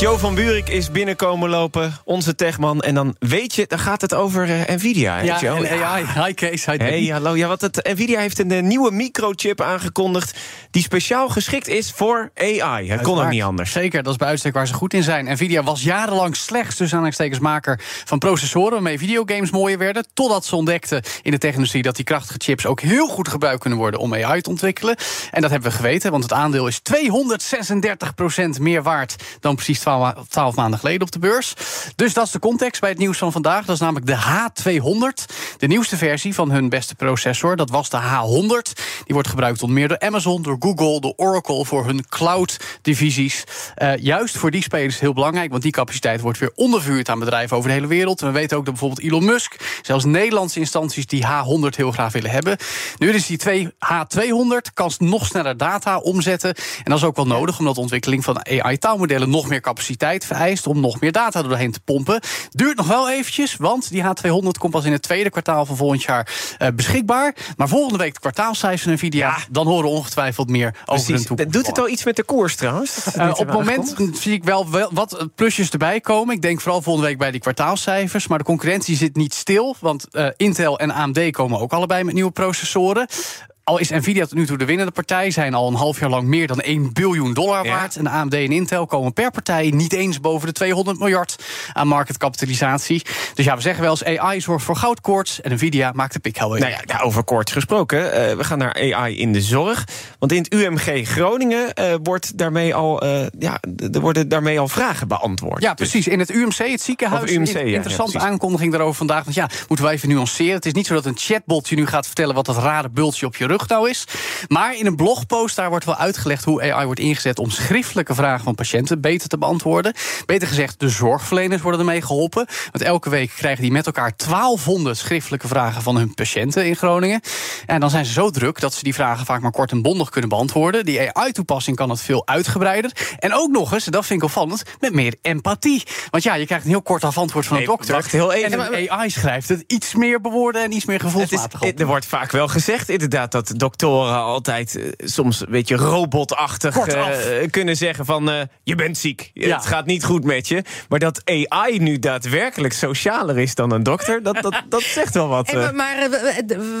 Jo van Buurik is binnenkomen lopen, onze techman. En dan weet je, dan gaat het over uh, Nvidia. Hè, Ja, Jo? en AI. Hi Kees, hi Hey, hallo. Ja, wat het, Nvidia heeft een eh, nieuwe microchip aangekondigd... die speciaal geschikt is voor AI. Het kon ook niet anders. Zeker, dat is bij uitstek waar ze goed in zijn. Nvidia was jarenlang slechts tussen aanhalingstekensmaker van processoren... waarmee videogames mooier werden... totdat ze ontdekten in de technologie dat die krachtige chips... ook heel goed gebruikt kunnen worden om AI te ontwikkelen. En dat hebben we geweten, want het aandeel is 236% meer waard... dan precies 12, 12 maanden geleden op de beurs. Dus dat is de context bij het nieuws van vandaag. Dat is namelijk de H200, de nieuwste versie van hun beste processor. Dat was de H100. Die wordt gebruikt onder meer door Amazon, door Google, door Oracle... voor hun cloud-divisies. Eh, juist voor die spelers heel belangrijk... want die capaciteit wordt weer ondervuurd aan bedrijven over de hele wereld. We weten ook dat bijvoorbeeld Elon Musk... zelfs Nederlandse instanties die H100 heel graag willen hebben. Nu is die twee H200, kan nog sneller data omzetten. En dat is ook wel nodig, omdat de ontwikkeling van AI-taalmodellen... nog meer capaciteit vereist om nog meer data doorheen te pompen. Duurt nog wel eventjes, want die H200 komt pas in het tweede kwartaal van volgend jaar eh, beschikbaar. Maar volgende week de kwartaalcijfers van Nvidia... dan horen we ongetwijfeld meer over hun toekomst. Doet het al iets met de koers trouwens? Het Eh, op het moment zie ik wel, wel wat plusjes erbij komen. Ik denk vooral volgende week bij die kwartaalcijfers. Maar de concurrentie zit niet stil. Want eh, Intel en AMD komen ook allebei met nieuwe processoren. Al is Nvidia tot nu toe de winnende partij, zijn al een half jaar lang meer dan 1 biljoen dollar Ja. waard. En AMD en Intel komen per partij niet eens boven de 200 miljard aan marketkapitalisatie. Dus ja, we zeggen wel eens AI zorgt voor goudkoorts en Nvidia maakt de pik heel Nou ja, over kort gesproken. eh, we gaan naar AI in de zorg. Want in het UMG Groningen eh, wordt daarmee al, eh, ja, er worden daarmee al vragen beantwoord. Ja, Dus- precies. In het UMC, het ziekenhuis. UMC, in- ja, interessante aankondiging daarover vandaag. Want ja, moeten we even nuanceren. Het is niet zo dat een chatbot je nu gaat vertellen... wat dat rare bultje op je rug nou is. Maar in een blogpost daar wordt wel uitgelegd... hoe AI wordt ingezet om schriftelijke vragen van patiënten... beter te beantwoorden. Beter gezegd, de zorgverleners worden ermee geholpen. Want elke week krijgen die met elkaar 1200 schriftelijke vragen... van hun patiënten in Groningen. En dan zijn ze zo druk dat ze die vragen vaak maar kort en bondig kunnen beantwoorden. Die AI-toepassing kan het veel uitgebreider. En ook nog eens, en dat vind ik opvallend, met meer empathie. Want ja, je krijgt een heel kort af antwoord van een dokter. wacht heel even. En AI schrijft het iets meer bewoorden en iets meer gevoelsmatig op. er wordt vaak wel gezegd, inderdaad, dat doktoren altijd eh, soms een beetje robotachtig eh, kunnen zeggen van eh, je bent ziek, Ja. het gaat niet goed met je. Maar dat AI nu daadwerkelijk socialer is dan een dokter, dat, dat, dat zegt wel wat. Hey, maar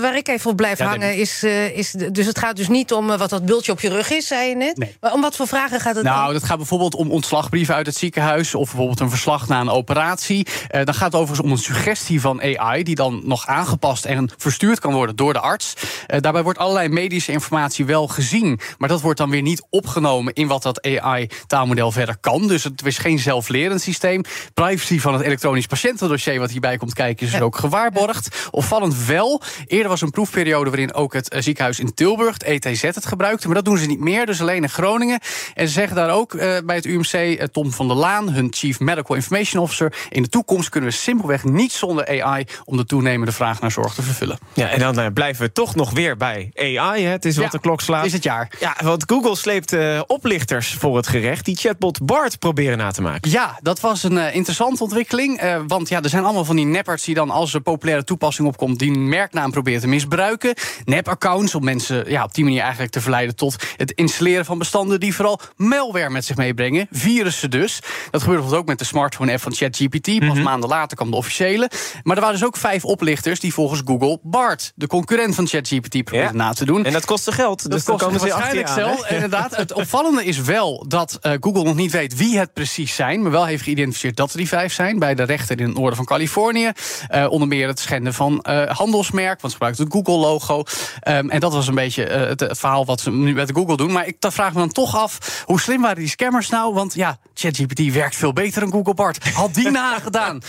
waar ik even op blijf Ja, hangen is, eh, is... Dus het gaat dus niet om wat dat bultje op je rug is, zei je net. Nee. Maar om wat voor vragen gaat het Nou, dan? dat gaat bijvoorbeeld om ontslagbrieven uit het ziekenhuis... of bijvoorbeeld een verslag na een operatie. Eh, dan gaat het overigens om een suggestie van AI... die dan nog aangepast en verstuurd kan worden door de arts. Eh, daarbij wordt allerlei medische informatie wel gezien... maar dat wordt dan weer niet opgenomen in wat dat AI-taalmodel verder kan. Dus het is geen zelflerend systeem. Privacy van het elektronisch patiëntendossier... wat hierbij komt kijken, is dus ook gewaarborgd. Opvallend wel, eerder was een proefperiode... waarin ook het eh, ziekenhuis in Tilburg, het ETZ, het gebruikte... maar dat doen ze niet meer, dus alleen in Groningen. En ze zeggen daar ook eh, bij het UMC, eh, Tom van der Laan... hun Chief Medical Information Officer... in de toekomst kunnen we simpelweg niet zonder AI... om de toenemende vraag naar zorg te vervullen. Ja, en dan eh, blijven we toch nog weer bij AI. Hè? Het is wat Ja, de klok slaat. is het jaar. Ja, want Google sleept eh, oplichters voor het gerecht... die chatbot Bart proberen na te maken. Ja, dat was een eh, interessante ontwikkeling. eh, want ja, er zijn allemaal van die neppards die dan als er populaire toepassing opkomt... die merknaam proberen te misbruiken. Nep-accounts om mensen ja, op die manier eigenlijk te verleiden... tot het installeren van bestanden die vooral malware met zich meebrengen. Virussen dus. Dat gebeurde ook met de smartphone-app van ChatGPT. Pas maanden later kwam de officiële. Maar er waren dus ook vijf oplichters die volgens Google BART... de concurrent van ChatGPT probeerden Na te doen. En dat kostte geld, dus Dat kost waarschijnlijk zelf. Inderdaad, het opvallende is wel dat eh, Google nog niet weet wie het precies zijn, maar wel heeft geïdentificeerd dat er die vijf zijn bij de rechter in het noorden van Californië. Eh, onder meer het schenden van eh, handelsmerk, want ze gebruiken het Google-logo. Ehm, en dat was een beetje het, het verhaal wat ze nu met Google doen. Maar ik vraag me dan toch af, hoe slim waren die scammers nou? Want ja, ChatGPT werkt veel beter dan Google Bart. Had die nagedaan.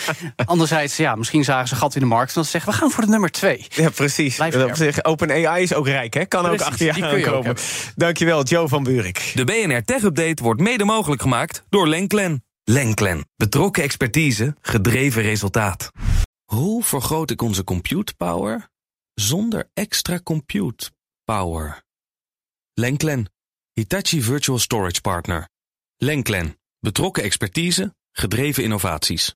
Anderzijds, ja, misschien zagen ze gat in de markt en dat ze zeggen, we gaan voor de nummer twee. Ja, precies. Blijf Op scherp. Is ook rijk, hè? Kan ook achter je aankomen. Dankjewel, Joe van Buurik. De BNR Tech Update wordt mede mogelijk gemaakt door Lenklen. Lenklen. Betrokken expertise, gedreven resultaat. Hoe vergroot ik onze compute power zonder extra compute power? Lenklen. Hitachi Virtual Storage Partner. Lenklen, betrokken expertise, gedreven innovaties.